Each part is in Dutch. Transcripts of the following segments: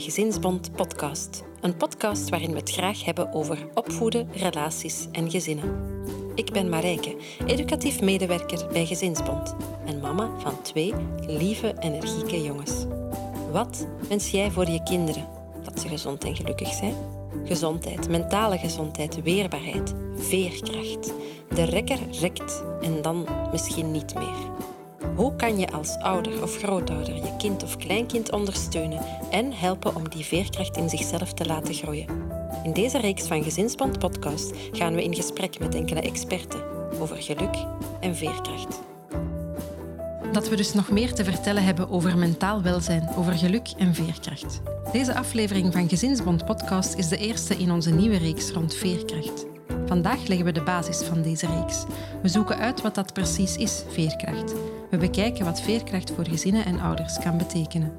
Gezinsbond Podcast. Een podcast waarin we het graag hebben over opvoeden, relaties en gezinnen. Ik ben Marijke, educatief medewerker bij Gezinsbond en mama van twee lieve, energieke jongens. Wat wens jij voor je kinderen? Dat ze gezond en gelukkig zijn? Gezondheid, mentale gezondheid, weerbaarheid, veerkracht. De rekker rekt en dan misschien niet meer. Hoe kan je als ouder of grootouder je kind of kleinkind ondersteunen en helpen om die veerkracht in zichzelf te laten groeien? In deze reeks van Gezinsband Podcast gaan we in gesprek met enkele experten over geluk en veerkracht. Dat we dus nog meer te vertellen hebben over mentaal welzijn, over geluk en veerkracht. Deze aflevering van Gezinsbond Podcast is de eerste in onze nieuwe reeks rond veerkracht. Vandaag leggen we de basis van deze reeks. We zoeken uit wat dat precies is, veerkracht. We bekijken wat veerkracht voor gezinnen en ouders kan betekenen.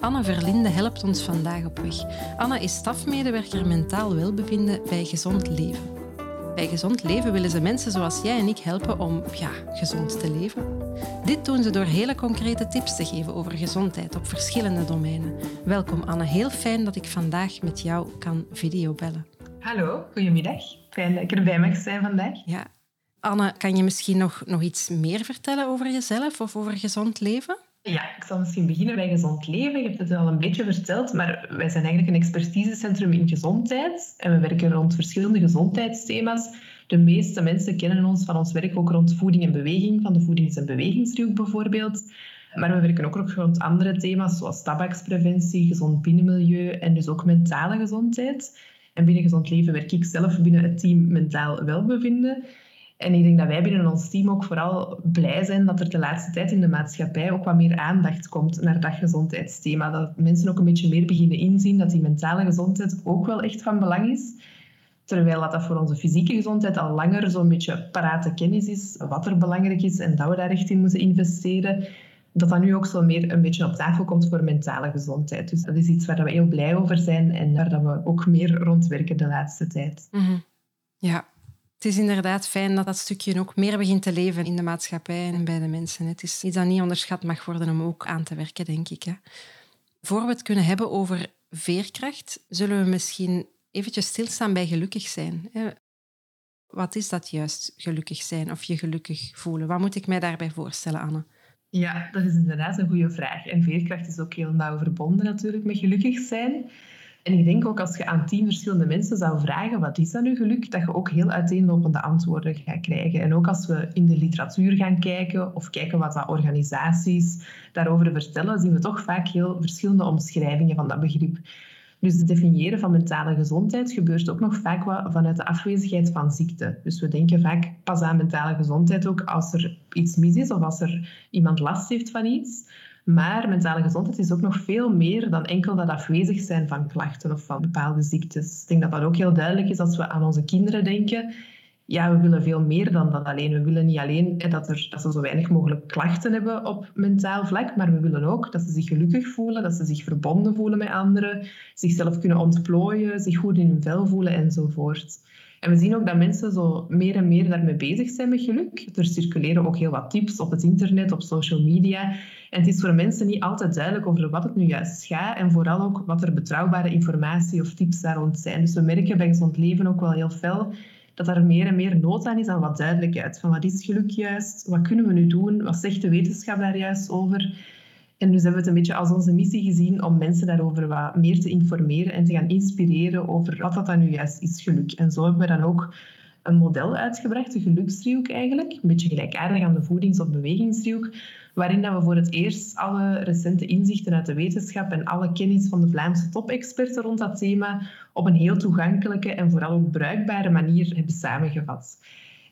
Anne Verlinde helpt ons vandaag op weg. Anne is stafmedewerker mentaal welbevinden bij Gezond Leven. Bij Gezond Leven willen ze mensen zoals jij en ik helpen om ja, gezond te leven. Dit doen ze door hele concrete tips te geven over gezondheid op verschillende domeinen. Welkom Anne, heel fijn dat ik vandaag met jou kan videobellen. Hallo, goedemiddag. Fijn dat ik erbij mag zijn vandaag. Ja. Anne, kan je misschien nog, nog iets meer vertellen over jezelf of over gezond leven? Ja, ik zal misschien beginnen bij gezond leven. Je hebt het al een beetje verteld, maar wij zijn eigenlijk een expertisecentrum in gezondheid. En we werken rond verschillende gezondheidsthema's. De meeste mensen kennen ons van ons werk ook rond voeding en beweging, van de voedings- en bewegingsdriehoek bijvoorbeeld. Maar we werken ook rond andere thema's, zoals tabakspreventie, gezond binnenmilieu en dus ook mentale gezondheid. En binnen Gezond Leven werk ik zelf binnen het team Mentaal Welbevinden. En ik denk dat wij binnen ons team ook vooral blij zijn dat er de laatste tijd in de maatschappij ook wat meer aandacht komt naar dat gezondheidsthema. Dat mensen ook een beetje meer beginnen inzien dat die mentale gezondheid ook wel echt van belang is. Terwijl dat, dat voor onze fysieke gezondheid al langer zo'n beetje parate kennis is, wat er belangrijk is en dat we daar echt in moeten investeren. Dat dat nu ook zo meer een beetje op tafel komt voor mentale gezondheid. Dus dat is iets waar we heel blij over zijn en waar we ook meer rond werken de laatste tijd. Mm Ja, is inderdaad fijn dat dat stukje ook meer begint te leven in de maatschappij en bij de mensen. Het is iets dat niet onderschat mag worden om ook aan te werken, denk ik. Hè. Voor we het kunnen hebben over veerkracht, zullen we misschien eventjes stilstaan bij gelukkig zijn. Wat is dat juist, gelukkig zijn of je gelukkig voelen? Wat moet ik mij daarbij voorstellen, Anne? Ja, dat is inderdaad een goede vraag. En veerkracht is ook heel nauw verbonden natuurlijk met gelukkig zijn. En ik denk ook als je aan tien verschillende mensen zou vragen wat is dat nu geluk, dat je ook heel uiteenlopende antwoorden gaat krijgen. En ook als we in de literatuur gaan kijken of kijken wat dat organisaties daarover vertellen, zien we toch vaak heel verschillende omschrijvingen van dat begrip. Dus het definiëren van mentale gezondheid gebeurt ook nog vaak vanuit de afwezigheid van ziekte. Dus we denken vaak pas aan mentale gezondheid ook als er iets mis is of als er iemand last heeft van iets. Maar mentale gezondheid is ook nog veel meer dan enkel dat afwezig zijn van klachten of van bepaalde ziektes. Ik denk dat dat ook heel duidelijk is als we aan onze kinderen denken. Ja, we willen veel meer dan dat alleen. We willen niet alleen dat, er, dat ze zo weinig mogelijk klachten hebben op mentaal vlak, maar we willen ook dat ze zich gelukkig voelen, dat ze zich verbonden voelen met anderen, zichzelf kunnen ontplooien, zich goed in hun vel voelen enzovoort. En we zien ook dat mensen zo meer en meer daarmee bezig zijn met geluk. Er circuleren ook heel wat tips op het internet, op social media. En het is voor mensen niet altijd duidelijk over wat het nu juist gaat en vooral ook wat er betrouwbare informatie of tips daar rond zijn. Dus we merken bij Gezond Leven ook wel heel fel dat er meer en meer nood aan is aan wat duidelijkheid. Van wat is geluk juist? Wat kunnen we nu doen? Wat zegt de wetenschap daar juist over? En dus hebben we het een beetje als onze missie gezien om mensen daarover wat meer te informeren en te gaan inspireren over wat dat dan nu juist is, geluk. En zo hebben we dan ook een model uitgebracht, de geluksdriehoek eigenlijk, een beetje gelijkaardig aan de voedings- of bewegingsdriehoek, waarin dat we voor het eerst alle recente inzichten uit de wetenschap en alle kennis van de Vlaamse topexperten rond dat thema op een heel toegankelijke en vooral ook bruikbare manier hebben samengevat.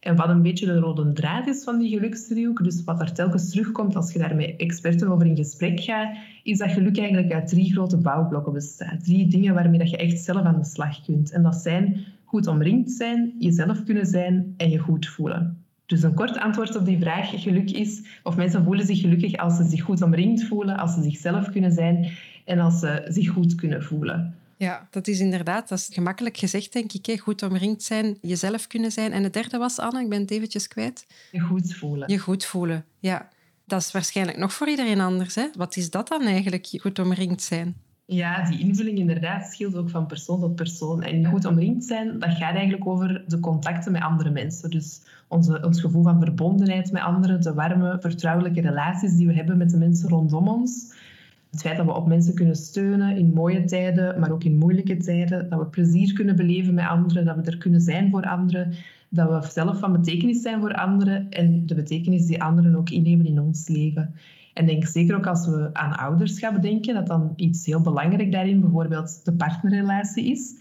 En wat een beetje de rode draad is van die geluksdriehoek, dus wat er telkens terugkomt als je daar met experten over in gesprek gaat, is dat geluk eigenlijk uit drie grote bouwblokken bestaat. Drie dingen waarmee dat je echt zelf aan de slag kunt. En dat zijn goed omringd zijn, jezelf kunnen zijn en je goed voelen. Dus een kort antwoord op die vraag, geluk is of mensen voelen zich gelukkig als ze zich goed omringd voelen, als ze zichzelf kunnen zijn en als ze zich goed kunnen voelen. Ja, dat is inderdaad, dat is gemakkelijk gezegd, denk ik. Hè. Goed omringd zijn, jezelf kunnen zijn. En het derde was, Anne, ik ben het eventjes kwijt. Je goed voelen. Je goed voelen, ja. Dat is waarschijnlijk nog voor iedereen anders. Hè? Wat is dat dan eigenlijk, goed omringd zijn? Ja, die invulling inderdaad scheelt ook van persoon tot persoon. En goed omringd zijn, dat gaat eigenlijk over de contacten met andere mensen. Dus onze, ons gevoel van verbondenheid met anderen, de warme, vertrouwelijke relaties die we hebben met de mensen rondom ons. Het feit dat we op mensen kunnen steunen in mooie tijden, maar ook in moeilijke tijden. Dat we plezier kunnen beleven met anderen, dat we er kunnen zijn voor anderen. Dat we zelf van betekenis zijn voor anderen en de betekenis die anderen ook innemen in ons leven. En denk zeker ook als we aan ouderschap denken, dat dan iets heel belangrijk daarin bijvoorbeeld de partnerrelatie is.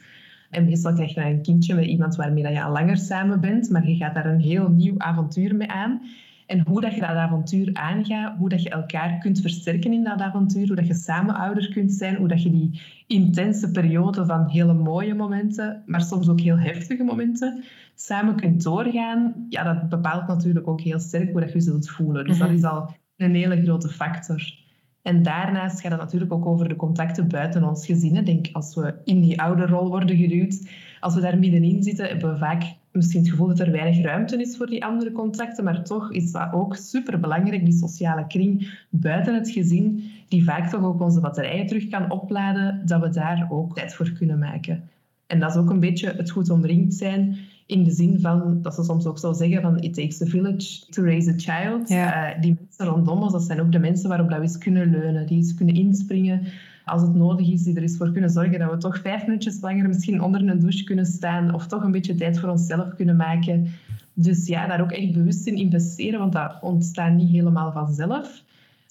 En meestal krijg je een kindje met iemand waarmee je al langer samen bent, maar je gaat daar een heel nieuw avontuur mee aan. En hoe dat je dat avontuur aangaat, hoe dat je elkaar kunt versterken in dat avontuur, hoe dat je samen ouder kunt zijn, hoe dat je die intense periode van hele mooie momenten, maar soms ook heel heftige momenten, samen kunt doorgaan, ja, dat bepaalt natuurlijk ook heel sterk hoe dat je zult voelen. Dus dat mhm. is al een hele grote factor. En daarnaast gaat het natuurlijk ook over de contacten buiten ons gezin. Denk, als we in die oude rol worden geduwd, als we daar middenin zitten, hebben we vaak misschien het gevoel dat er weinig ruimte is voor die andere contacten. Maar toch is dat ook superbelangrijk, die sociale kring buiten het gezin, die vaak toch ook onze batterijen terug kan opladen, dat we daar ook tijd voor kunnen maken. En dat is ook een beetje het goed omringd zijn in de zin van, dat ze soms ook zo zeggen van it takes a village to raise a child. Ja. Uh, die mensen rondom ons, dat zijn ook de mensen waarop dat we eens kunnen leunen, die eens kunnen inspringen als het nodig is, die er eens voor kunnen zorgen dat we toch vijf minuutjes langer misschien onder een douche kunnen staan of toch een beetje tijd voor onszelf kunnen maken. Dus ja, daar ook echt bewust in investeren, want dat ontstaat niet helemaal vanzelf.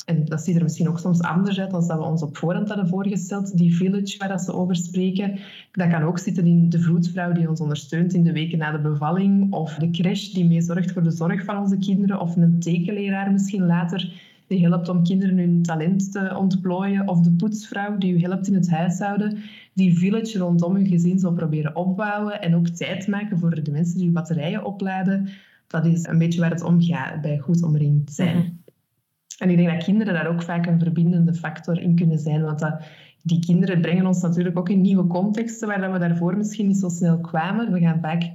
En dat ziet er misschien ook soms anders uit dan dat we ons op voorhand hadden voorgesteld. Die village waar dat ze over spreken, dat kan ook zitten in de vroedvrouw die ons ondersteunt in de weken na de bevalling, of de crash die meezorgt voor de zorg van onze kinderen, of een tekenleraar misschien later die helpt om kinderen hun talent te ontplooien, of de poetsvrouw die u helpt in het huishouden, die village rondom uw gezin zal proberen opbouwen en ook tijd maken voor de mensen die uw batterijen opladen. Dat is een beetje waar het om gaat bij goed omringd zijn. Mhm. En ik denk dat kinderen daar ook vaak een verbindende factor in kunnen zijn, want dat, die kinderen brengen ons natuurlijk ook in nieuwe contexten waar we daarvoor misschien niet zo snel kwamen. We gaan vaak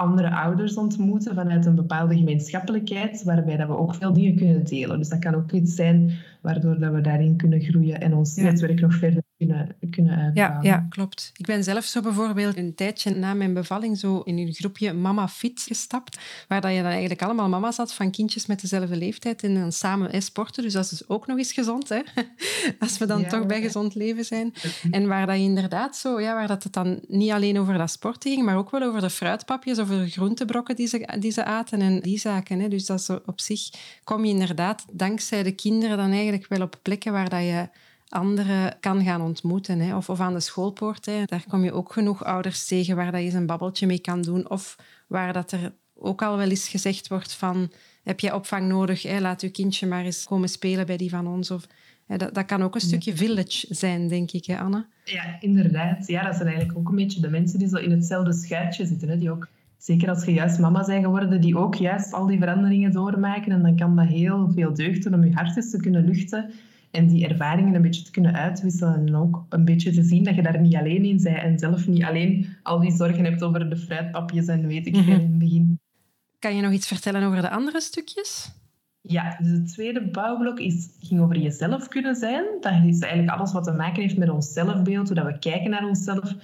andere ouders ontmoeten vanuit een bepaalde gemeenschappelijkheid, waarbij dat we ook veel dingen kunnen delen. Dus dat kan ook iets zijn waardoor dat we daarin kunnen groeien en ons netwerk nog verder kunnen, kunnen uitbouwen. Ja, ja, klopt. Ik ben zelf zo bijvoorbeeld een tijdje na mijn bevalling zo in een groepje Mama Fit gestapt, waar dat je dan eigenlijk allemaal mama's had van kindjes met dezelfde leeftijd en dan samen sporten. Dus dat is dus ook nog eens gezond, hè? als we dan toch bij gezond leven zijn. En waar dat je inderdaad zo, ja, waar dat het dan niet alleen over dat sporten ging, maar ook wel over de fruitpapjes, over de groentebrokken die ze, die ze aten en die zaken. Hè? Dus dat is op zich kom je inderdaad dankzij de kinderen dan eigenlijk wel op plekken waar dat je anderen kan gaan ontmoeten. Hè. Of, of aan de schoolpoort. Hè. Daar kom je ook genoeg ouders tegen waar dat je een babbeltje mee kan doen. Of waar dat er ook al wel eens gezegd wordt van... Heb je opvang nodig? Hè? Laat uw kindje maar eens komen spelen bij die van ons. Of, hè, dat, dat kan ook een stukje village zijn, denk ik, hè, Anne? Ja, inderdaad. Ja, dat zijn eigenlijk ook een beetje de mensen die zo in hetzelfde schuitje zitten. Hè? Die ook, zeker als je juist mama zijn geworden, die ook juist al die veranderingen doormaken. En dan kan dat heel veel deugd doen om je hart eens te kunnen luchten en die ervaringen een beetje te kunnen uitwisselen en ook een beetje te zien dat je daar niet alleen in bent en zelf niet alleen al die zorgen hebt over de fruitpapjes en weet ik veel mhm. in het begin. Kan je nog iets vertellen over de andere stukjes? Ja, dus het tweede bouwblok is, ging over jezelf kunnen zijn. Dat is eigenlijk alles wat te maken heeft met ons zelfbeeld, hoe dat we kijken naar onszelf,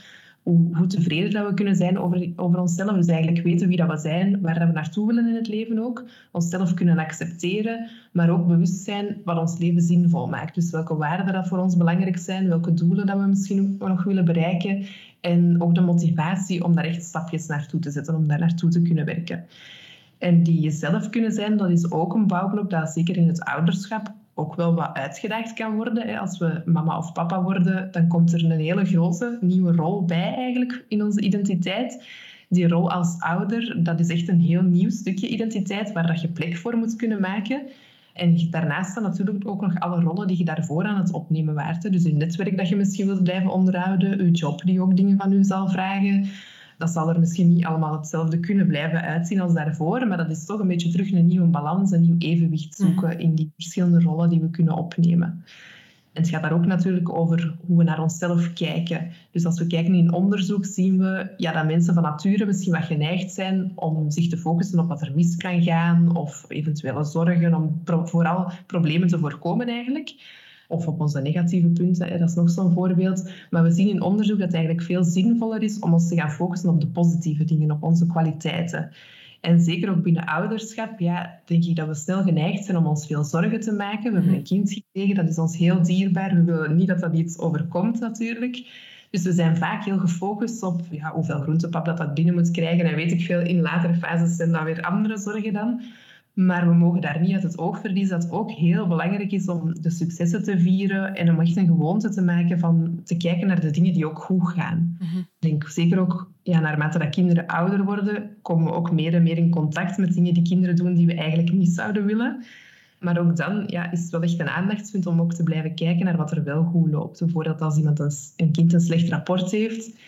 hoe, tevreden dat we kunnen zijn over, over onszelf. Dus eigenlijk weten wie dat we zijn, waar dat we naartoe willen in het leven ook. Onszelf kunnen accepteren, maar ook bewust zijn wat ons leven zinvol maakt. Dus welke waarden dat voor ons belangrijk zijn, welke doelen dat we misschien nog willen bereiken. En ook de motivatie om daar echt stapjes naartoe te zetten, om daar naartoe te kunnen werken. En die jezelf kunnen zijn, dat is ook een bouwblok dat zeker in het ouderschap ook wel wat uitgedaagd kan worden. Als we mama of papa worden, dan komt er een hele grote nieuwe rol bij eigenlijk in onze identiteit. Die rol als ouder, dat is echt een heel nieuw stukje identiteit waar dat je plek voor moet kunnen maken. En daarnaast staan natuurlijk ook nog alle rollen die je daarvoor aan het opnemen waart. Dus je netwerk dat je misschien wilt blijven onderhouden, je job die ook dingen van u zal vragen, dat zal er misschien niet allemaal hetzelfde kunnen blijven uitzien als daarvoor, maar dat is toch een beetje terug een nieuwe balans, een nieuw evenwicht mhm. zoeken in die verschillende rollen die we kunnen opnemen. En het gaat daar ook natuurlijk over hoe we naar onszelf kijken. Dus als we kijken in onderzoek, zien we ja, dat mensen van nature misschien wat geneigd zijn om zich te focussen op wat er mis kan gaan of eventuele zorgen om vooral problemen te voorkomen eigenlijk. Of op onze negatieve punten, dat is nog zo'n voorbeeld. Maar we zien in onderzoek dat het eigenlijk veel zinvoller is om ons te gaan focussen op de positieve dingen, op onze kwaliteiten. En zeker ook binnen ouderschap, ja, denk ik dat we snel geneigd zijn om ons veel zorgen te maken. We hebben een kind gekregen, dat is ons heel dierbaar. We willen niet dat dat iets overkomt natuurlijk. Dus we zijn vaak heel gefocust op ja, hoeveel groentepap dat dat binnen moet krijgen. En weet ik veel, in latere fases zijn dat weer andere zorgen dan. Maar we mogen daar niet uit het oog verliezen dat het ook heel belangrijk is om de successen te vieren en om echt een gewoonte te maken van te kijken naar de dingen die ook goed gaan. Mhm. Ik denk zeker ook, ja, naarmate dat kinderen ouder worden, komen we ook meer en meer in contact met dingen die kinderen doen die we eigenlijk niet zouden willen. Maar ook dan ja, is het wel echt een aandachtspunt om ook te blijven kijken naar wat er wel goed loopt. Bijvoorbeeld als iemand een, een kind een slecht rapport heeft,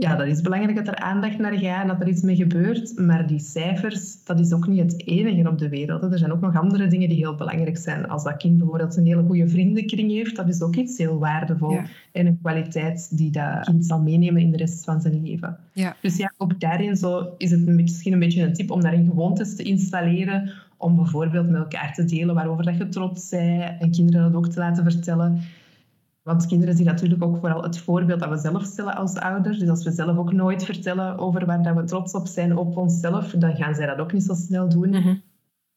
ja, dat is belangrijk dat er aandacht naar gaat en dat er iets mee gebeurt. Maar die cijfers, dat is ook niet het enige op de wereld. Er zijn ook nog andere dingen die heel belangrijk zijn. Als dat kind bijvoorbeeld een hele goede vriendenkring heeft, dat is ook iets heel waardevol. En een kwaliteit die dat kind zal meenemen in de rest van zijn leven. Ja. Dus ja, ook daarin zo is het misschien een beetje een tip om daarin gewoontes te installeren. Om bijvoorbeeld met elkaar te delen waarover dat je trots bent. En kinderen dat ook te laten vertellen. Want kinderen zien natuurlijk ook vooral het voorbeeld dat we zelf stellen als ouders. Dus als we zelf ook nooit vertellen over waar dat we trots op zijn op onszelf, dan gaan zij dat ook niet zo snel doen. Mhm.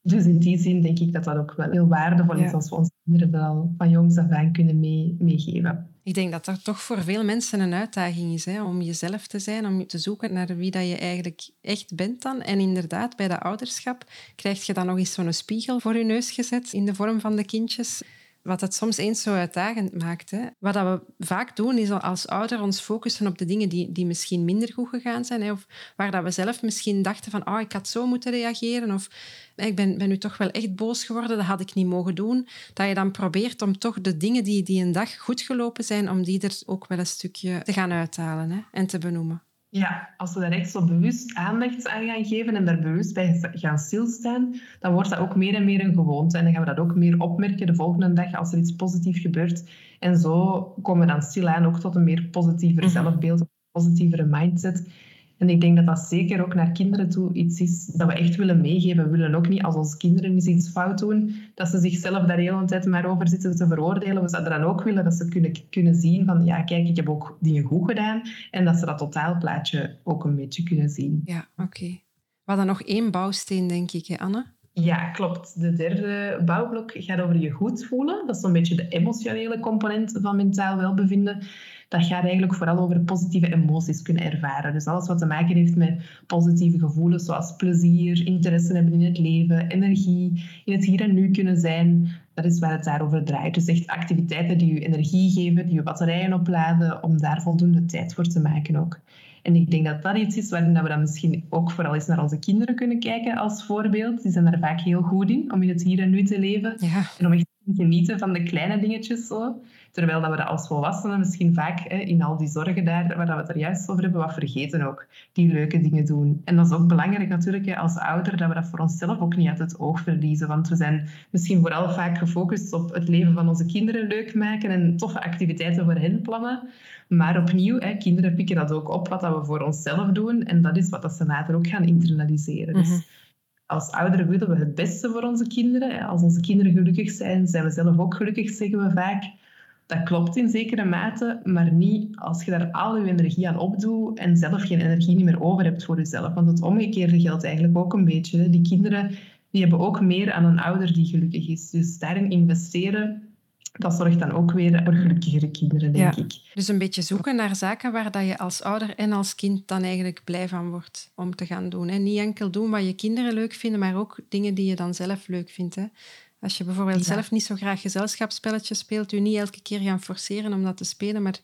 Dus in die zin denk ik dat dat ook wel heel waardevol is als we onze kinderen dat al van jongs af aan kunnen mee, meegeven. Ik denk dat dat toch voor veel mensen een uitdaging is, hè? om jezelf te zijn, om te zoeken naar wie dat je eigenlijk echt bent dan. En inderdaad, bij dat ouderschap krijg je dan nog eens zo'n spiegel voor je neus gezet in de vorm van de kindjes wat het soms eens zo uitdagend maakt. Wat dat we vaak doen, is als ouder ons focussen op de dingen die, die misschien minder goed gegaan zijn. Hè, of waar dat we zelf misschien dachten van, oh, ik had zo moeten reageren. Of ik ben, ben nu toch wel echt boos geworden, dat had ik niet mogen doen. Dat je dan probeert om toch de dingen die, die een dag goed gelopen zijn, om die er ook wel een stukje te gaan uithalen hè, en te benoemen. Ja, als we daar echt zo bewust aandacht aan gaan geven en daar bewust bij gaan stilstaan, dan wordt dat ook meer en meer een gewoonte. En dan gaan we dat ook meer opmerken de volgende dag als er iets positiefs gebeurt. En zo komen we dan stilaan ook tot een meer positiever mhm. zelfbeeld, een positievere mindset. En ik denk dat dat zeker ook naar kinderen toe iets is dat we echt willen meegeven. We willen ook niet als onze kinderen eens iets fout doen, dat ze zichzelf daar de hele tijd maar over zitten te veroordelen. We zouden dan ook willen dat ze kunnen, kunnen zien van, ja, kijk, ik heb ook dingen goed gedaan. En dat ze dat totaalplaatje ook een beetje kunnen zien. Ja, oké. Okay. We hadden nog één bouwsteen, denk ik, hè, Anne? Ja, klopt. De derde bouwblok gaat over je goed voelen. Dat is zo'n beetje de emotionele component van mentaal welbevinden dat gaat eigenlijk vooral over positieve emoties kunnen ervaren. Dus alles wat te maken heeft met positieve gevoelens, zoals plezier, interesse hebben in het leven, energie, in het hier en nu kunnen zijn, dat is waar het daarover draait. Dus echt activiteiten die je energie geven, die je batterijen opladen, om daar voldoende tijd voor te maken ook. En ik denk dat dat iets is waarin we dan misschien ook vooral eens naar onze kinderen kunnen kijken als voorbeeld. Die zijn daar vaak heel goed in, om in het hier en nu te leven. Ja. En om echt te genieten van de kleine dingetjes zo. Terwijl dat we dat als volwassenen misschien vaak hè, in al die zorgen daar, waar dat we het er juist over hebben, wat vergeten ook. Die leuke dingen doen. En dat is ook belangrijk natuurlijk hè, als ouder, dat we dat voor onszelf ook niet uit het oog verliezen. Want we zijn misschien vooral vaak gefocust op het leven van onze kinderen leuk maken en toffe activiteiten voor hen plannen. Maar opnieuw, hè, kinderen pikken dat ook op wat dat we voor onszelf doen. En dat is wat dat ze later ook gaan internaliseren. Dus mhm. als ouderen willen we het beste voor onze kinderen. Als onze kinderen gelukkig zijn, zijn we zelf ook gelukkig, zeggen we vaak. Dat klopt in zekere mate, maar niet als je daar al je energie aan opdoet en zelf geen energie meer over hebt voor jezelf. Want het omgekeerde geldt eigenlijk ook een beetje. Die kinderen die hebben ook meer aan een ouder die gelukkig is. Dus daarin investeren, dat zorgt dan ook weer voor gelukkigere kinderen, denk ik. Dus een beetje zoeken naar zaken waar dat je als ouder en als kind dan eigenlijk blij van wordt om te gaan doen. Hè? Niet enkel doen wat je kinderen leuk vinden, maar ook dingen die je dan zelf leuk vindt. Hè? Als je bijvoorbeeld zelf niet zo graag gezelschapsspelletjes speelt, u niet elke keer gaan forceren om dat te spelen, maar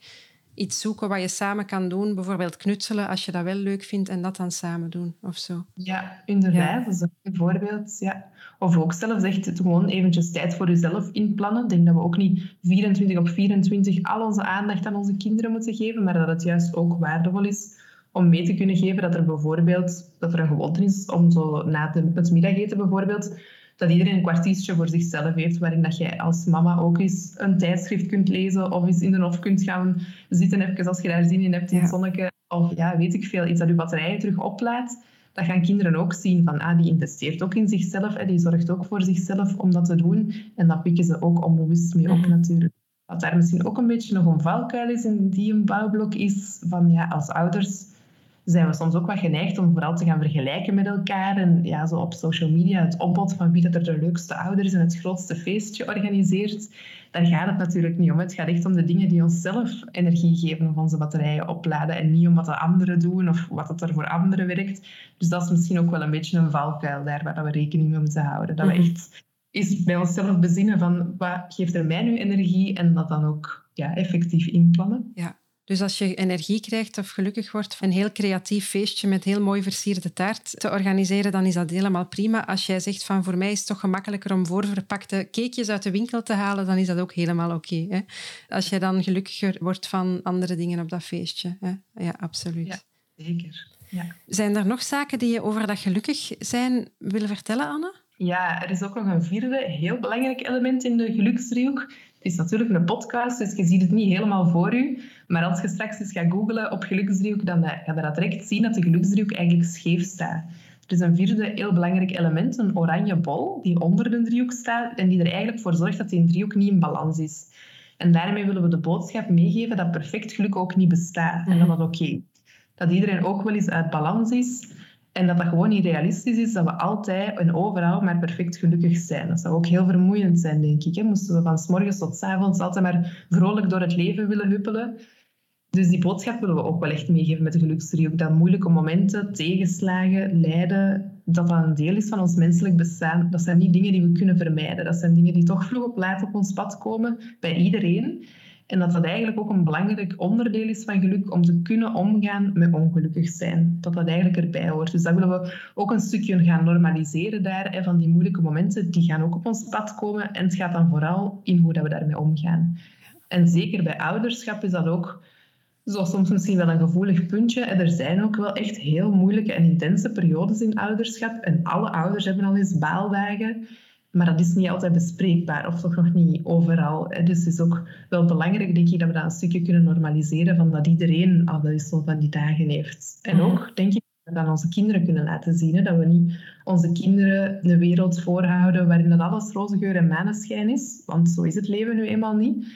iets zoeken wat je samen kan doen. Bijvoorbeeld knutselen, als je dat wel leuk vindt, en dat dan samen doen of zo. Ja, inderdaad. Dat is een voorbeeld. Ja. Of ook zelfs echt gewoon eventjes tijd voor jezelf inplannen. Ik denk dat we ook niet 24 op 24 al onze aandacht aan onze kinderen moeten geven, maar dat het juist ook waardevol is om mee te kunnen geven dat er bijvoorbeeld dat er een gewoonte is om zo na het middageten bijvoorbeeld dat iedereen een kwartiertje voor zichzelf heeft, waarin dat jij als mama ook eens een tijdschrift kunt lezen of eens in de hof kunt gaan zitten, even als je daar zin in hebt in het zonnetje. Of ja, weet ik veel, iets dat je batterijen terug oplaadt. dat gaan kinderen ook zien van, ah, die investeert ook in zichzelf, hè, die zorgt ook voor zichzelf om dat te doen. En dat pikken ze ook onbewust mee op natuurlijk. Wat daar misschien ook een beetje nog een valkuil is in die een bouwblok is van, ja, als ouders zijn we soms ook wat geneigd om vooral te gaan vergelijken met elkaar. En ja, zo op social media het opbod van wie dat er de leukste ouders en het grootste feestje organiseert. Daar gaat het natuurlijk niet om. Het gaat echt om de dingen die onszelf energie geven of onze batterijen opladen. En niet om wat de anderen doen of wat het er voor anderen werkt. Dus dat is misschien ook wel een beetje een valkuil daar waar we rekening mee moeten houden. Dat we mhm. echt eens bij onszelf bezinnen van wat geeft er mij nu energie en dat dan ook ja, effectief inplannen. Ja. Dus als je energie krijgt of gelukkig wordt een heel creatief feestje met heel mooi versierde taart te organiseren, dan is dat helemaal prima. Als jij zegt van voor mij is het toch gemakkelijker om voorverpakte cakejes uit de winkel te halen, dan is dat ook helemaal oké. als jij dan gelukkiger wordt van andere dingen op dat feestje. Hè? Ja, absoluut. Ja, zeker. Ja. Zijn er nog zaken die je over dat gelukkig zijn willen vertellen, Anne? Ja, er is ook nog een vierde heel belangrijk element in de geluksdriehoek. Het is natuurlijk een podcast, dus je ziet het niet helemaal voor u. Maar als je straks eens gaat googlen op geluksdriehoek, dan ga je dat direct zien dat de geluksdriehoek eigenlijk scheef staat. Er is een vierde heel belangrijk element, een oranje bol, die onder de driehoek staat en die er eigenlijk voor zorgt dat die driehoek niet in balans is. En daarmee willen we de boodschap meegeven dat perfect geluk ook niet bestaat en dat dat oké. Dat iedereen ook wel eens uit balans is en dat dat gewoon niet realistisch is dat we altijd en overal maar perfect gelukkig zijn. Dat zou ook heel vermoeiend zijn, denk ik. Hè? Moesten we van s morgens tot s avonds altijd maar vrolijk door het leven willen huppelen. Dus die boodschap willen we ook wel echt meegeven met de geluksdriehoek. Dat moeilijke momenten, tegenslagen, lijden, dat dat een deel is van ons menselijk bestaan. Dat zijn niet dingen die we kunnen vermijden. Dat zijn dingen die toch vroeg op laat op ons pad komen, bij iedereen. En dat dat eigenlijk ook een belangrijk onderdeel is van geluk om te kunnen omgaan met ongelukkig zijn. Dat dat eigenlijk erbij hoort. Dus dat willen we ook een stukje gaan normaliseren daar. Hè, van die moeilijke momenten, die gaan ook op ons pad komen. En het gaat dan vooral in hoe dat we daarmee omgaan. En zeker bij ouderschap is dat ook zo soms misschien wel een gevoelig puntje. En er zijn ook wel echt heel moeilijke en intense periodes in ouderschap. En alle ouders hebben al eens baaldagen. Maar dat is niet altijd bespreekbaar, of toch nog niet overal. Dus het is ook wel belangrijk, denk ik, dat we dat een stukje kunnen normaliseren, van dat iedereen al wel eens zo van die dagen heeft. En mhm. ook, denk ik, dat we aan onze kinderen kunnen laten zien. Dat we niet onze kinderen een wereld voorhouden waarin dat alles roze geur en maneschijn is. Want zo is het leven nu eenmaal niet.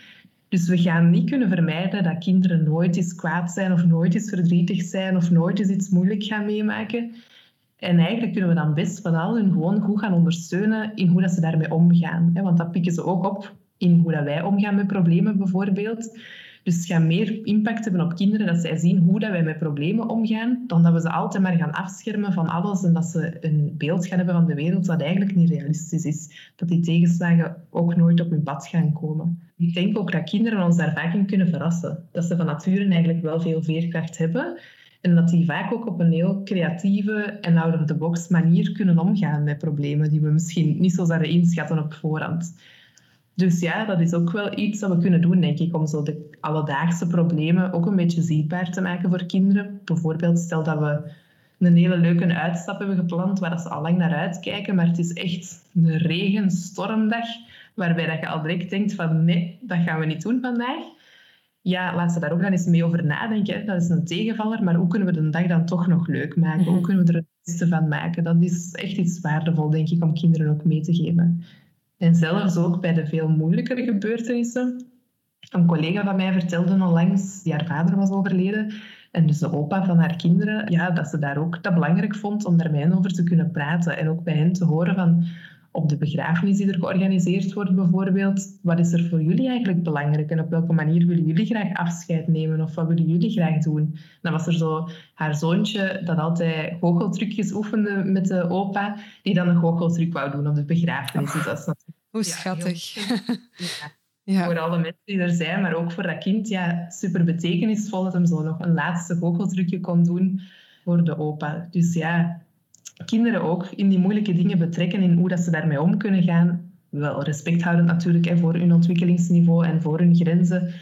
Dus we gaan niet kunnen vermijden dat kinderen nooit eens kwaad zijn of nooit eens verdrietig zijn of nooit eens iets moeilijk gaan meemaken. En eigenlijk kunnen we dan best vooral hun gewoon goed gaan ondersteunen in hoe dat ze daarmee omgaan. Want dat pikken ze ook op in hoe dat wij omgaan met problemen bijvoorbeeld. Dus het gaat meer impact hebben op kinderen dat zij zien hoe dat wij met problemen omgaan, dan dat we ze altijd maar gaan afschermen van alles en dat ze een beeld gaan hebben van de wereld dat eigenlijk niet realistisch is. Dat die tegenslagen ook nooit op hun pad gaan komen. Ik denk ook dat kinderen ons daar vaak in kunnen verrassen. Dat ze van nature eigenlijk wel veel veerkracht hebben en dat die vaak ook op een heel creatieve en out-of-the-box manier kunnen omgaan met problemen die we misschien niet zo zouden inschatten op voorhand. Dus ja, dat is ook wel iets dat we kunnen doen, denk ik, om zo de alledaagse problemen ook een beetje zichtbaar te maken voor kinderen. Bijvoorbeeld, stel dat we een hele leuke uitstap hebben gepland waar ze al lang naar uitkijken, maar het is echt een regenstormdag waarbij dat je al direct denkt van nee, dat gaan we niet doen vandaag ja, laat ze daar ook dan eens mee over nadenken. Dat is een tegenvaller, maar hoe kunnen we de dag dan toch nog leuk maken? Hoe mhm. kunnen we er het beste van maken? Dat is echt iets waardevol, denk ik, om kinderen ook mee te geven. En zelfs ook bij de veel moeilijkere gebeurtenissen. Een collega van mij vertelde onlangs, die haar vader was overleden, en dus de opa van haar kinderen, ja, dat ze daar ook dat belangrijk vond om daar met hen over te kunnen praten. En ook bij hen te horen van, op de begrafenis die er georganiseerd wordt bijvoorbeeld. Wat is er voor jullie eigenlijk belangrijk en op welke manier willen jullie graag afscheid nemen of wat willen jullie graag doen? Dan was er zo haar zoontje dat altijd goocheltrucjes oefende met de opa, die dan een goocheltruc wou doen op de begrafenis. Dus dat is natuurlijk, Hoe schattig. ja, Voor alle mensen die er zijn, maar ook voor dat kind, ja, super betekenisvol dat hem zo nog een laatste goocheltrucje kon doen voor de opa. Dus ja, kinderen ook in die moeilijke dingen betrekken in hoe dat ze daarmee om kunnen gaan. Wel respect houden natuurlijk hè, voor hun ontwikkelingsniveau en voor hun grenzen.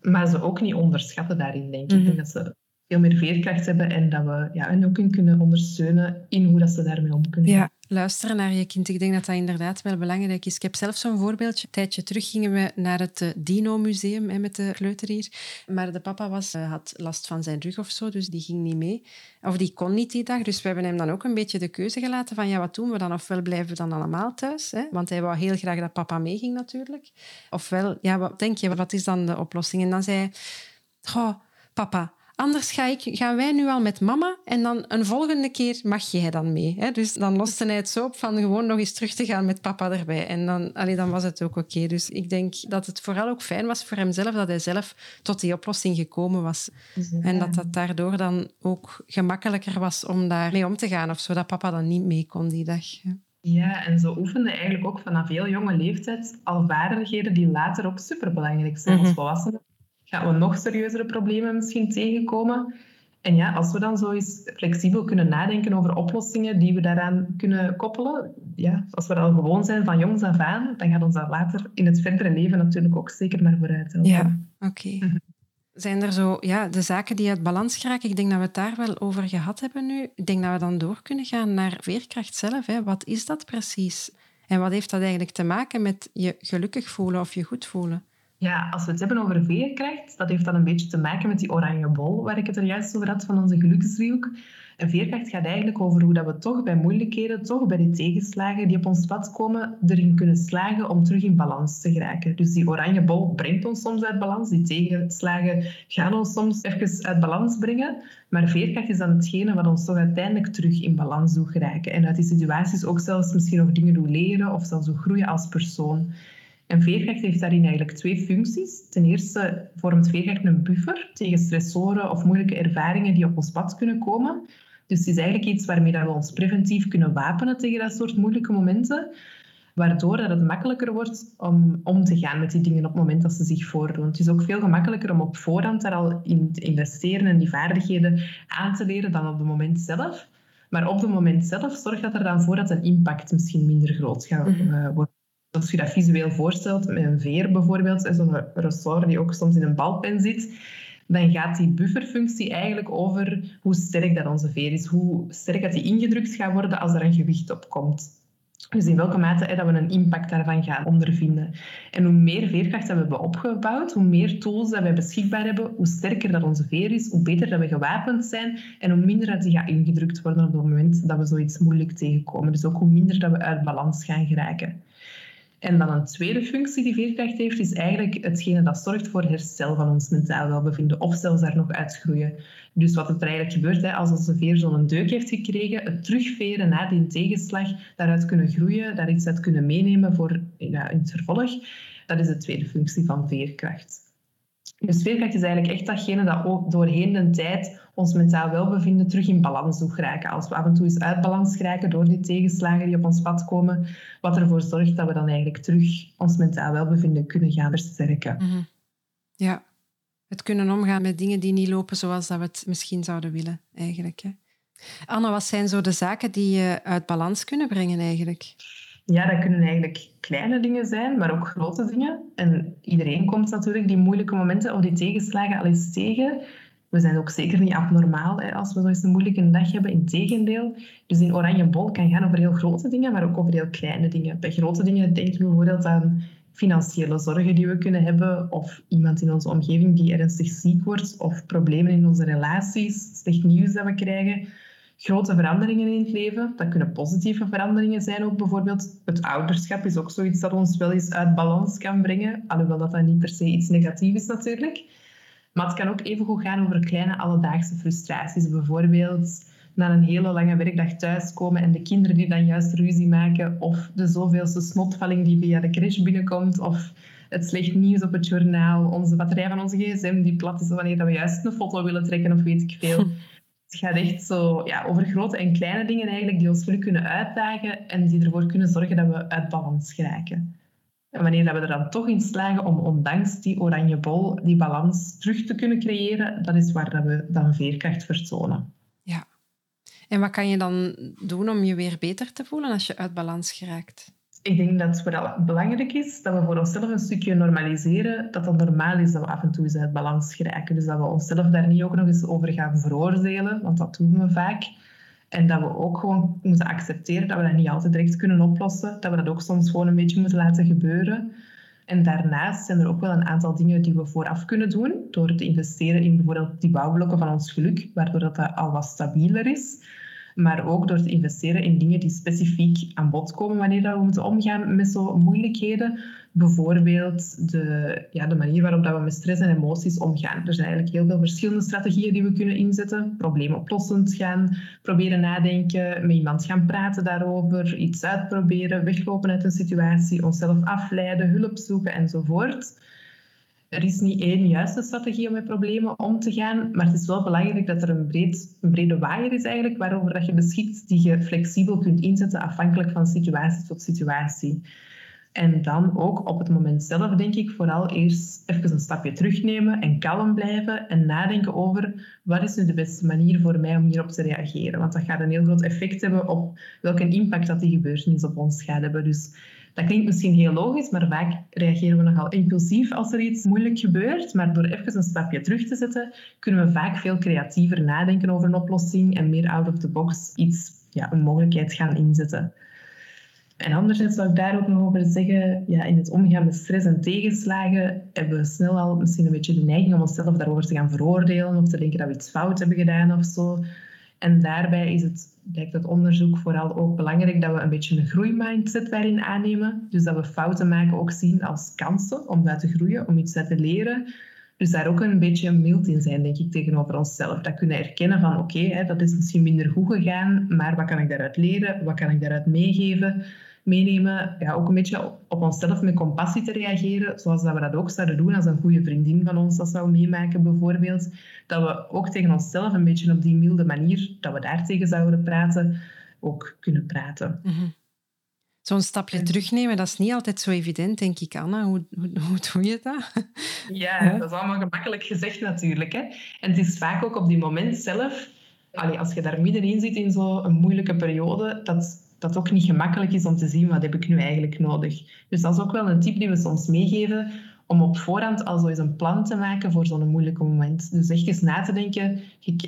Maar ze ook niet onderschatten daarin, denk ik. Mm Dat ze veel meer veerkracht hebben en dat we ja, hen ook kunnen ondersteunen in hoe dat ze daarmee om kunnen gaan. Ja, luisteren naar je kind. Ik denk dat dat inderdaad wel belangrijk is. Ik heb zelf zo'n voorbeeldje. Een tijdje terug gingen we naar het eh, Dino-museum met de kleuter hier. Maar de papa was, eh, had last van zijn rug of zo, dus die ging niet mee. Of die kon niet die dag. Dus we hebben hem dan ook een beetje de keuze gelaten van ja, wat doen we dan? Ofwel blijven we dan allemaal thuis, hè? want hij wou heel graag dat papa meeging natuurlijk. Ofwel, ja, wat denk je, wat is dan de oplossing? En dan zei hij, oh, papa, Anders ga ik, gaan wij nu al met mama en dan een volgende keer mag jij dan mee. Hè? Dus dan loste hij het zo op van gewoon nog eens terug te gaan met papa erbij. En dan, allee, dan was het ook oké. Dus ik denk dat het vooral ook fijn was voor hemzelf dat hij zelf tot die oplossing gekomen was. En dat dat daardoor dan ook gemakkelijker was om daarmee om te gaan. Of zo, dat papa dan niet mee kon die dag. Ja, en zo oefende eigenlijk ook vanaf heel jonge leeftijd al vaardigheden die later ook superbelangrijk zijn als mhm. volwassenen gaan we nog serieuzere problemen misschien tegenkomen. En ja, als we dan zo eens flexibel kunnen nadenken over oplossingen die we daaraan kunnen koppelen, ja, als we al gewoon zijn van jongs af aan, dan gaat ons dat later in het verdere leven natuurlijk ook zeker naar vooruit helpen. Ja, oké. Zijn er zo ja, de zaken die uit balans geraken? Ik denk dat we het daar wel over gehad hebben nu. Ik denk dat we dan door kunnen gaan naar veerkracht zelf. Hè. Wat is dat precies? En wat heeft dat eigenlijk te maken met je gelukkig voelen of je goed voelen? Ja, als we het hebben over veerkracht, dat heeft dan een beetje te maken met die oranje bol waar ik het er juist over had van onze geluksdriehoek. En veerkracht gaat eigenlijk over hoe dat we toch bij moeilijkheden, toch bij die tegenslagen die op ons pad komen, erin kunnen slagen om terug in balans te geraken. Dus die oranje bol brengt ons soms uit balans, die tegenslagen gaan ons soms even uit balans brengen, maar veerkracht is dan hetgene wat ons toch uiteindelijk terug in balans doet geraken. En uit die situaties ook zelfs misschien nog dingen doen leren of zelfs ook groeien als persoon. En veerkracht heeft daarin eigenlijk twee functies. Ten eerste vormt veerkracht een buffer tegen stressoren of moeilijke ervaringen die op ons pad kunnen komen. Dus het is eigenlijk iets waarmee we ons preventief kunnen wapenen tegen dat soort moeilijke momenten, waardoor dat het makkelijker wordt om om te gaan met die dingen op het moment dat ze zich voordoen. Het is ook veel gemakkelijker om op voorhand daar al in te investeren en die vaardigheden aan te leren dan op het moment zelf. Maar op het moment zelf zorgt dat er dan voor dat een impact misschien minder groot gaat uh, worden als je dat visueel voorstelt, met een veer bijvoorbeeld, zo'n ressort die ook soms in een balpen zit, dan gaat die bufferfunctie eigenlijk over hoe sterk dat onze veer is, hoe sterk dat die ingedrukt gaat worden als er een gewicht op komt. Dus in welke mate dat we een impact daarvan gaan ondervinden. En hoe meer veerkracht dat we hebben opgebouwd, hoe meer tools dat wij beschikbaar hebben, hoe sterker dat onze veer is, hoe beter dat we gewapend zijn en hoe minder dat die gaat ingedrukt worden op het moment dat we zoiets moeilijk tegenkomen. Dus ook hoe minder dat we uit balans gaan geraken. En dan een tweede functie die veerkracht heeft, is eigenlijk hetgene dat zorgt voor herstel van ons mentaal welbevinden, of zelfs daar nog uitgroeien. Dus wat er eigenlijk gebeurt, als onze veer zo'n deuk heeft gekregen, het terugveren na die tegenslag, daaruit kunnen groeien, daar iets uit kunnen meenemen voor ja, in het vervolg, dat is de tweede functie van veerkracht. Dus veerkracht is eigenlijk echt datgene dat ook doorheen de tijd ons mentaal welbevinden terug in balans doet geraken. Als we af en toe eens uit balans geraken door die tegenslagen die op ons pad komen, wat ervoor zorgt dat we dan eigenlijk terug ons mentaal welbevinden kunnen gaan versterken. Mhm. Ja, het kunnen omgaan met dingen die niet lopen zoals dat we het misschien zouden willen, eigenlijk. Hè? Anne, wat zijn zo de zaken die je uit balans kunnen brengen eigenlijk? Ja, dat kunnen eigenlijk kleine dingen zijn, maar ook grote dingen. En iedereen komt natuurlijk die moeilijke momenten of die tegenslagen al eens tegen. We zijn ook zeker niet abnormaal hè, als we zo eens een moeilijke dag hebben. Integendeel. Dus in oranje bol kan gaan over heel grote dingen, maar ook over heel kleine dingen. Bij grote dingen denk je bijvoorbeeld aan financiële zorgen die we kunnen hebben, of iemand in onze omgeving die ernstig ziek wordt, of problemen in onze relaties, slecht nieuws dat we krijgen grote veranderingen in het leven. Dat kunnen positieve veranderingen zijn ook. Bijvoorbeeld het ouderschap is ook zoiets dat ons wel eens uit balans kan brengen. Alhoewel dat, dat niet per se iets negatiefs is natuurlijk. Maar het kan ook even goed gaan over kleine alledaagse frustraties. Bijvoorbeeld na een hele lange werkdag thuiskomen en de kinderen die dan juist ruzie maken. Of de zoveelste snotvalling die via de crash binnenkomt. Of het slecht nieuws op het journaal. Onze batterij van onze gsm die plat is wanneer we juist een foto willen trekken of weet ik veel. Het gaat echt zo ja, over grote en kleine dingen eigenlijk die ons geluk kunnen uitdagen en die ervoor kunnen zorgen dat we uit balans geraken. En wanneer we er dan toch in slagen om ondanks die oranje bol die balans terug te kunnen creëren, dat is waar dat we dan veerkracht vertonen. Ja. En wat kan je dan doen om je weer beter te voelen als je uit balans geraakt? Ik denk dat het vooral belangrijk is dat we voor onszelf een stukje normaliseren dat het normaal is dat we af en toe eens uit balans geraken. Dus dat we onszelf daar niet ook nog eens over gaan veroordelen, want dat doen we vaak. En dat we ook gewoon moeten accepteren dat we dat niet altijd direct kunnen oplossen. Dat we dat ook soms gewoon een beetje moeten laten gebeuren. En daarnaast zijn er ook wel een aantal dingen die we vooraf kunnen doen. Door te investeren in bijvoorbeeld die bouwblokken van ons geluk, waardoor dat, dat al wat stabieler is. Maar ook door te investeren in dingen die specifiek aan bod komen wanneer we moeten omgaan met zo'n moeilijkheden. Bijvoorbeeld de, ja, de manier waarop dat we met stress en emoties omgaan. Er zijn eigenlijk heel veel verschillende strategieën die we kunnen inzetten. Probleemoplossend gaan proberen nadenken, met iemand gaan praten daarover, iets uitproberen, weglopen uit een situatie, onszelf afleiden, hulp zoeken enzovoort. Er is niet één juiste strategie om met problemen om te gaan, maar het is wel belangrijk dat er een, breed, een brede waaier is eigenlijk waarover dat je beschikt, die je flexibel kunt inzetten afhankelijk van situatie tot situatie. En dan ook op het moment zelf, denk ik, vooral eerst even een stapje terugnemen en kalm blijven en nadenken over wat is nu de beste manier voor mij om hierop te reageren. Want dat gaat een heel groot effect hebben op welke impact dat die gebeurtenis op ons gaat hebben. Dus dat klinkt misschien heel logisch, maar vaak reageren we nogal impulsief als er iets moeilijk gebeurt. Maar door even een stapje terug te zetten, kunnen we vaak veel creatiever nadenken over een oplossing en meer out of the box iets, ja, een mogelijkheid gaan inzetten. En anderzijds zou ik daar ook nog over zeggen, ja, in het omgaan met stress en tegenslagen hebben we snel al misschien een beetje de neiging om onszelf daarover te gaan veroordelen of te denken dat we iets fout hebben gedaan of zo. En daarbij is het, blijkt het onderzoek vooral ook belangrijk dat we een beetje een groeimindset daarin aannemen. Dus dat we fouten maken ook zien als kansen om daar te groeien, om iets uit te leren. Dus daar ook een beetje mild in zijn, denk ik, tegenover onszelf. Dat kunnen erkennen van, oké, dat is misschien minder goed gegaan, maar wat kan ik daaruit leren? Wat kan ik daaruit meegeven? Meenemen, ja, ook een beetje op onszelf met compassie te reageren, zoals dat we dat ook zouden doen als een goede vriendin van ons dat zou meemaken bijvoorbeeld. Dat we ook tegen onszelf een beetje op die milde manier, dat we daar tegen zouden praten, ook kunnen praten. Mm Zo'n stapje terugnemen, dat is niet altijd zo evident, denk ik, Anna. Hoe, hoe, hoe doe je dat? Ja, dat is allemaal gemakkelijk gezegd natuurlijk. Hè. En het is vaak ook op die moment zelf, als je daar middenin zit in zo'n moeilijke periode, dat dat ook niet gemakkelijk is om te zien wat heb ik nu eigenlijk nodig. Dus dat is ook wel een tip die we soms meegeven om op voorhand al zo eens een plan te maken voor zo'n moeilijke moment. Dus echt eens na te denken,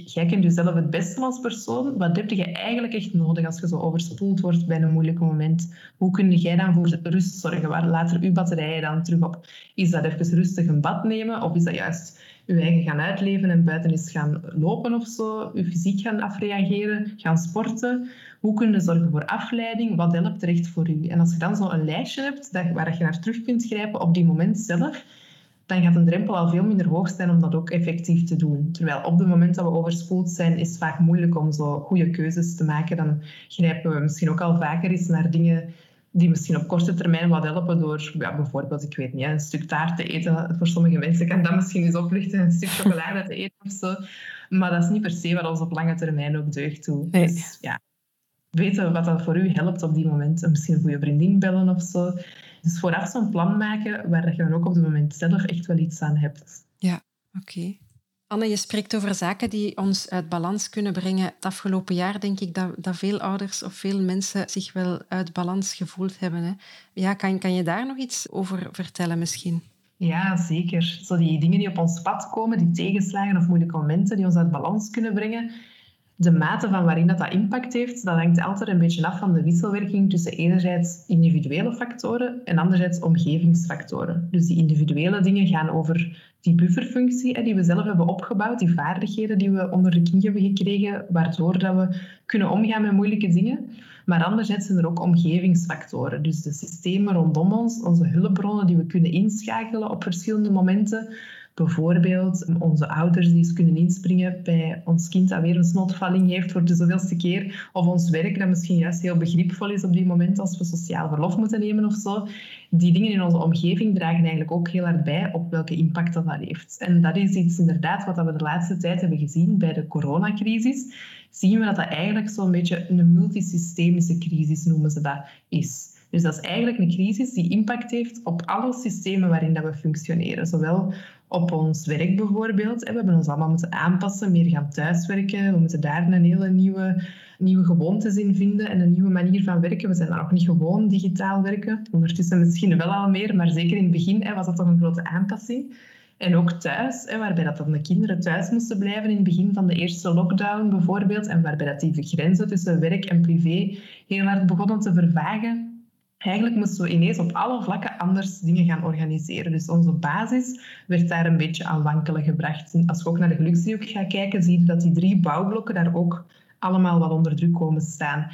jij kent jezelf het beste als persoon, wat heb je eigenlijk echt nodig als je zo overspoeld wordt bij een moeilijk moment? Hoe kun jij dan voor rust zorgen? Waar laat er uw batterijen dan terug op? Is dat even rustig een bad nemen of is dat juist je eigen gaan uitleven en buiten eens gaan lopen of zo, je fysiek gaan afreageren, gaan sporten? Hoe kun je zorgen voor afleiding? Wat helpt er echt voor u? En als je dan zo een lijstje hebt dat, waar je naar terug kunt grijpen op die moment zelf, dan gaat een drempel al veel minder hoog zijn om dat ook effectief te doen. Terwijl op het moment dat we overspoeld zijn, is het vaak moeilijk om zo goede keuzes te maken. Dan grijpen we misschien ook al vaker eens naar dingen die misschien op korte termijn wat helpen door ja, bijvoorbeeld, ik weet niet, een stuk taart te eten. Voor sommige mensen kan dat misschien eens oplichten, een stuk chocolade te eten of zo. Maar dat is niet per se wat ons op lange termijn ook deugt toe. Nee. Dus ja, weten wat dat voor u helpt op die moment. Misschien een goede vriendin bellen of zo. Dus vooraf zo'n plan maken waar je dan ook op het moment zelf echt wel iets aan hebt. Ja, oké. Anne, je spreekt over zaken die ons uit balans kunnen brengen. Het afgelopen jaar denk ik dat, dat veel ouders of veel mensen zich wel uit balans gevoeld hebben. Hè? Ja, kan, kan je daar nog iets over vertellen misschien? Ja, zeker. Zo die dingen die op ons pad komen, die tegenslagen of moeilijke momenten die ons uit balans kunnen brengen, de mate van waarin dat, dat impact heeft, dat hangt altijd een beetje af van de wisselwerking tussen enerzijds individuele factoren en anderzijds omgevingsfactoren. Dus die individuele dingen gaan over die bufferfunctie die we zelf hebben opgebouwd, die vaardigheden die we onder de knie hebben gekregen, waardoor dat we kunnen omgaan met moeilijke dingen. Maar anderzijds zijn er ook omgevingsfactoren, dus de systemen rondom ons, onze hulpbronnen die we kunnen inschakelen op verschillende momenten, Bijvoorbeeld onze ouders die eens kunnen inspringen bij ons kind dat weer een snotvalling heeft voor de zoveelste keer. Of ons werk dat misschien juist heel begripvol is op die moment als we sociaal verlof moeten nemen of zo. Die dingen in onze omgeving dragen eigenlijk ook heel hard bij op welke impact dat, dat heeft. En dat is iets inderdaad wat we de laatste tijd hebben gezien bij de coronacrisis. Zien we dat dat eigenlijk zo'n beetje een multisystemische crisis noemen ze dat is. Dus dat is eigenlijk een crisis die impact heeft op alle systemen waarin dat we functioneren. Zowel op ons werk bijvoorbeeld. We hebben ons allemaal moeten aanpassen, meer gaan thuiswerken. We moeten daar een hele nieuwe, nieuwe gewoontes in vinden en een nieuwe manier van werken. We zijn daar nog niet gewoon digitaal werken. Ondertussen misschien wel al meer, maar zeker in het begin was dat toch een grote aanpassing. En ook thuis, waarbij dat dan de kinderen thuis moesten blijven in het begin van de eerste lockdown bijvoorbeeld, en waarbij dat die grenzen tussen werk en privé heel hard begonnen te vervagen. Eigenlijk moesten we ineens op alle vlakken anders dingen gaan organiseren. Dus onze basis werd daar een beetje aan wankelen gebracht. Als je ook naar de geluksdriehoek gaat kijken, zie je dat die drie bouwblokken daar ook allemaal wat onder druk komen staan.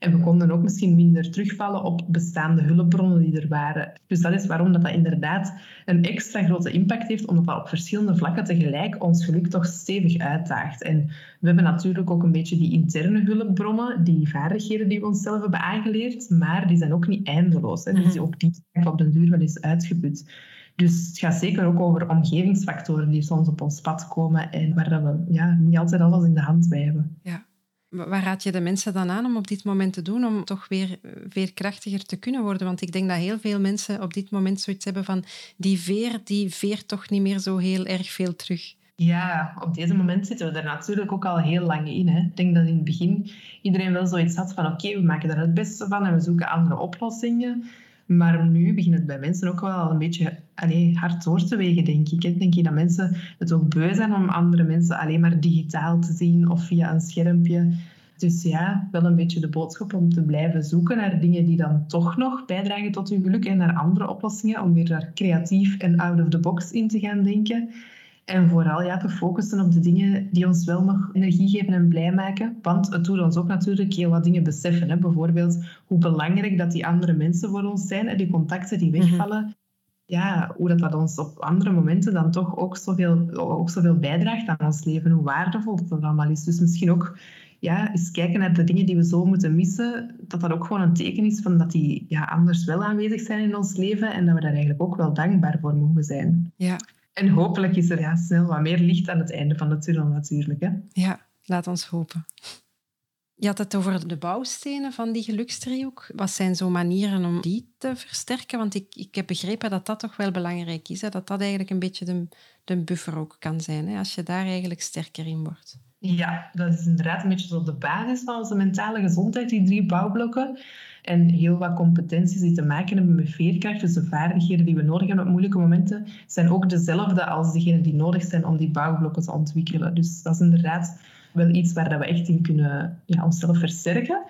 En we konden ook misschien minder terugvallen op bestaande hulpbronnen die er waren. Dus dat is waarom dat, dat inderdaad een extra grote impact heeft, omdat dat op verschillende vlakken tegelijk ons geluk toch stevig uitdaagt. En we hebben natuurlijk ook een beetje die interne hulpbronnen, die vaardigheden die we onszelf hebben aangeleerd, maar die zijn ook niet eindeloos. Hè. Dus ook die zijn op den duur wel eens uitgeput. Dus het gaat zeker ook over omgevingsfactoren die soms op ons pad komen en waar we ja, niet altijd alles in de hand bij hebben. Ja. Waar raad je de mensen dan aan om op dit moment te doen om toch weer veerkrachtiger te kunnen worden? Want ik denk dat heel veel mensen op dit moment zoiets hebben van die veer, die veert toch niet meer zo heel erg veel terug. Ja, op deze moment zitten we er natuurlijk ook al heel lang in. Hè. Ik denk dat in het begin iedereen wel zoiets had van oké, we maken er het beste van en we zoeken andere oplossingen. Maar nu begint het bij mensen ook wel een beetje allee, hard door te wegen, denk ik. Ik denk dat mensen het ook beu zijn om andere mensen alleen maar digitaal te zien of via een schermpje. Dus ja, wel een beetje de boodschap om te blijven zoeken naar dingen die dan toch nog bijdragen tot uw geluk en naar andere oplossingen, om weer daar creatief en out of the box in te gaan denken. En vooral ja, te focussen op de dingen die ons wel nog energie geven en blij maken. Want het doet ons ook natuurlijk heel wat dingen beseffen. Hè. Bijvoorbeeld hoe belangrijk dat die andere mensen voor ons zijn en die contacten die mhm. wegvallen. Ja, hoe dat, dat ons op andere momenten dan toch ook zoveel, ook zoveel bijdraagt aan ons leven. Hoe waardevol dat allemaal is. Dus misschien ook ja, eens kijken naar de dingen die we zo moeten missen. Dat dat ook gewoon een teken is van dat die ja, anders wel aanwezig zijn in ons leven. En dat we daar eigenlijk ook wel dankbaar voor mogen zijn. Ja, en hopelijk is er ja, snel wat meer licht aan het einde van de tunnel natuurlijk. Hè? Ja, laat ons hopen. Je had het over de bouwstenen van die gelukstriehoek. Wat zijn zo manieren om die te versterken? Want ik, ik heb begrepen dat dat toch wel belangrijk is. Hè? Dat dat eigenlijk een beetje de, de buffer ook kan zijn. Hè? Als je daar eigenlijk sterker in wordt. Ja, dat is inderdaad een beetje zo de basis van onze mentale gezondheid, die drie bouwblokken. En heel wat competenties die te maken hebben met veerkracht, dus de vaardigheden die we nodig hebben op moeilijke momenten, zijn ook dezelfde als degenen die nodig zijn om die bouwblokken te ontwikkelen. Dus dat is inderdaad wel iets waar we echt in kunnen ja, onszelf versterken.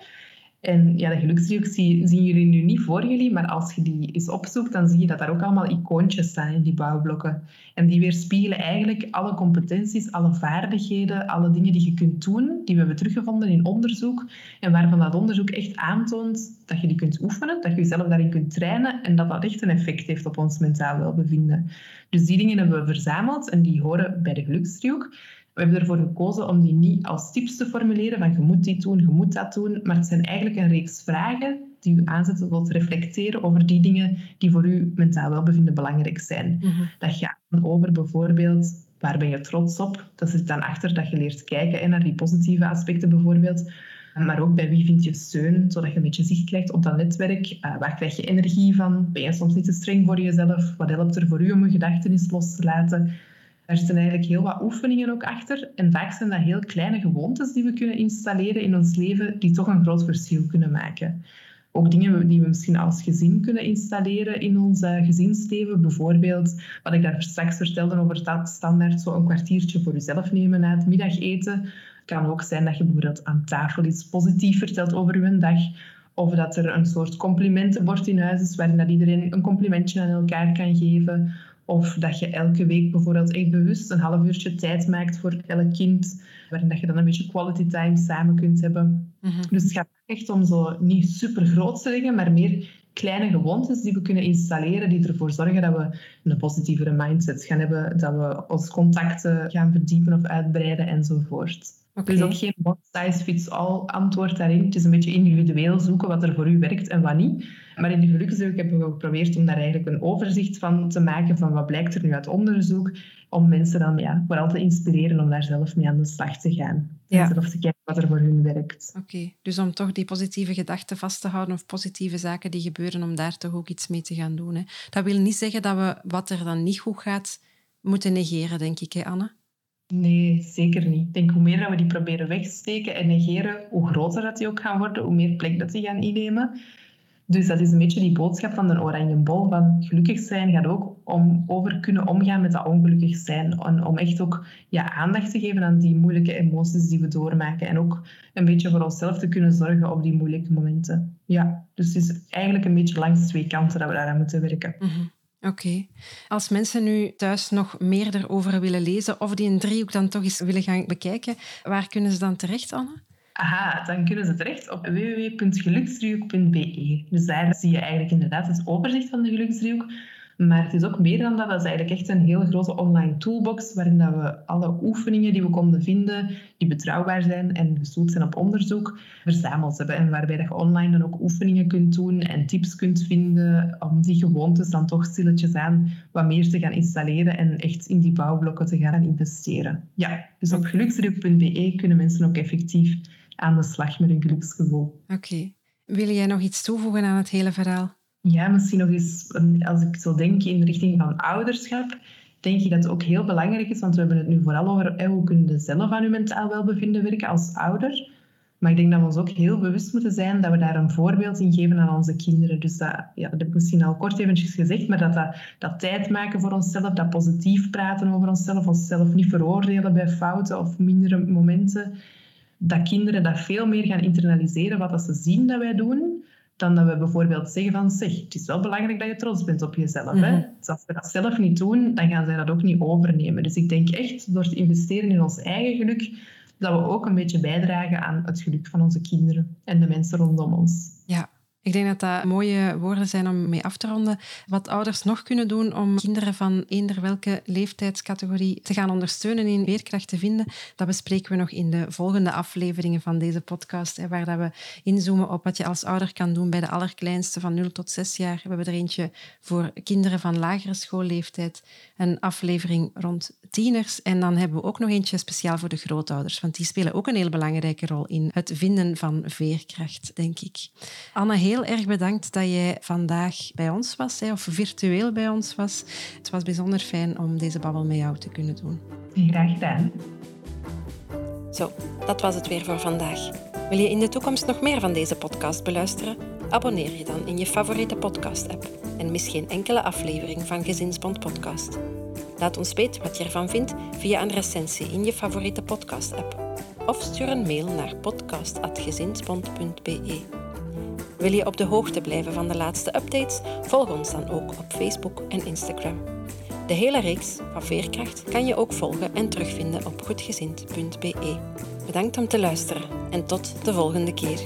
En ja, de geluksdriehoek zien jullie nu niet voor jullie, maar als je die eens opzoekt, dan zie je dat daar ook allemaal icoontjes staan in die bouwblokken. En die weerspiegelen eigenlijk alle competenties, alle vaardigheden, alle dingen die je kunt doen, die we hebben teruggevonden in onderzoek. En waarvan dat onderzoek echt aantoont dat je die kunt oefenen, dat je jezelf daarin kunt trainen en dat dat echt een effect heeft op ons mentaal welbevinden. Dus die dingen hebben we verzameld en die horen bij de geluksdriehoek. We hebben ervoor gekozen om die niet als tips te formuleren, van je moet dit doen, je moet dat doen, maar het zijn eigenlijk een reeks vragen die u aanzetten tot reflecteren over die dingen die voor u mentaal welbevinden belangrijk zijn. Mhm. Dat gaat over bijvoorbeeld, waar ben je trots op? Dat zit dan achter dat je leert kijken naar die positieve aspecten bijvoorbeeld. Maar ook bij wie vind je steun, zodat je een beetje zicht krijgt op dat netwerk. Uh, waar krijg je energie van? Ben je soms niet te streng voor jezelf? Wat helpt er voor u om je gedachtenis los te laten? Er zitten eigenlijk heel wat oefeningen ook achter. En vaak zijn dat heel kleine gewoontes die we kunnen installeren in ons leven, die toch een groot verschil kunnen maken. Ook dingen die we misschien als gezin kunnen installeren in ons gezinsleven. Bijvoorbeeld, wat ik daar straks vertelde over dat standaard zo een kwartiertje voor jezelf nemen na het middageten. Het kan ook zijn dat je bijvoorbeeld aan tafel iets positiefs vertelt over je dag. Of dat er een soort complimentenbord in huis is waarin dat iedereen een complimentje aan elkaar kan geven. Of dat je elke week bijvoorbeeld echt bewust een half uurtje tijd maakt voor elk kind, waarin dat je dan een beetje quality time samen kunt hebben. Mhm. Dus het gaat echt om zo niet super grootste dingen, maar meer kleine gewoontes die we kunnen installeren, die ervoor zorgen dat we een positievere mindset gaan hebben, dat we ons contacten gaan verdiepen of uitbreiden enzovoort. Okay. Er is ook geen one-size-fits-all antwoord daarin. Het is een beetje individueel zoeken wat er voor u werkt en wat niet. Maar in de geluksdruk hebben we geprobeerd om daar eigenlijk een overzicht van te maken van wat blijkt er nu uit onderzoek, om mensen dan ja, vooral te inspireren om daar zelf mee aan de slag te gaan. Ja. En zelf te kijken wat er voor hun werkt. Oké, dus om toch die positieve gedachten vast te houden of positieve zaken die gebeuren, om daar toch ook iets mee te gaan doen. Hè. Dat wil niet zeggen dat we wat er dan niet goed gaat, moeten negeren, denk ik, hè Anne? Nee, zeker niet. Ik denk hoe meer dat we die proberen wegsteken en negeren, hoe groter dat die ook gaan worden, hoe meer plek dat die gaan innemen. Dus dat is een beetje die boodschap van de oranje bol van gelukkig zijn gaat ook om over kunnen omgaan met dat ongelukkig zijn. En om echt ook ja, aandacht te geven aan die moeilijke emoties die we doormaken. En ook een beetje voor onszelf te kunnen zorgen op die moeilijke momenten. Ja, dus het is eigenlijk een beetje langs twee kanten dat we daaraan moeten werken. Mhm. Oké. Als mensen nu thuis nog meer erover willen lezen of die een driehoek dan toch eens willen gaan bekijken, waar kunnen ze dan terecht, Anne? Aha, dan kunnen ze terecht op www.geluksdriehoek.be. Dus daar zie je eigenlijk inderdaad het overzicht van de geluksdriehoek. Maar het is ook meer dan dat. Dat is eigenlijk echt een hele grote online toolbox waarin dat we alle oefeningen die we konden vinden, die betrouwbaar zijn en gestoeld zijn op onderzoek, verzameld hebben. En waarbij dat je online dan ook oefeningen kunt doen en tips kunt vinden om die gewoontes dan toch stilletjes aan wat meer te gaan installeren en echt in die bouwblokken te gaan investeren. Ja, dus op geluksdriehoek.be kunnen mensen ook effectief aan de slag met een geluksgevoel. Oké. Wil jij nog iets toevoegen aan het hele verhaal? Ja, misschien nog eens, als ik zo denk in de richting van ouderschap, denk ik dat het ook heel belangrijk is, want we hebben het nu vooral over hoe kunnen je zelf aan je mentaal welbevinden werken als ouder. Maar ik denk dat we ons ook heel bewust moeten zijn dat we daar een voorbeeld in geven aan onze kinderen. Dus dat, ja, dat heb ik misschien al kort eventjes gezegd, maar dat, dat, dat tijd maken voor onszelf, dat positief praten over onszelf, onszelf niet veroordelen bij fouten of mindere momenten, dat kinderen dat veel meer gaan internaliseren wat dat ze zien dat wij doen, dan dat we bijvoorbeeld zeggen van zeg, het is wel belangrijk dat je trots bent op jezelf. hè? Mhm. Dus als we dat zelf niet doen, dan gaan zij dat ook niet overnemen. Dus ik denk echt, door te investeren in ons eigen geluk, dat we ook een beetje bijdragen aan het geluk van onze kinderen en de mensen rondom ons. Ik denk dat dat mooie woorden zijn om mee af te ronden. Wat ouders nog kunnen doen om kinderen van eender welke leeftijdscategorie te gaan ondersteunen in veerkracht te vinden, dat bespreken we nog in de volgende afleveringen van deze podcast, waar dat we inzoomen op wat je als ouder kan doen bij de allerkleinste van 0 tot 6 jaar. We hebben er eentje voor kinderen van lagere schoolleeftijd, een aflevering rond tieners en dan hebben we ook nog eentje speciaal voor de grootouders, want die spelen ook een heel belangrijke rol in het vinden van veerkracht, denk ik. Anne, heel erg bedankt dat jij vandaag bij ons was, of virtueel bij ons was. Het was bijzonder fijn om deze babbel met jou te kunnen doen. Graag gedaan. Zo, dat was het weer voor vandaag. Wil je in de toekomst nog meer van deze podcast beluisteren? Abonneer je dan in je favoriete podcast-app en mis geen enkele aflevering van Gezinsbond Podcast. Laat ons weten wat je ervan vindt via een recensie in je favoriete podcast-app of stuur een mail naar podcast.gezinsbond.be. Wil je op de hoogte blijven van de laatste updates? Volg ons dan ook op Facebook en Instagram. De hele reeks van Veerkracht kan je ook volgen en terugvinden op goedgezind.be. Bedankt om te luisteren en tot de volgende keer.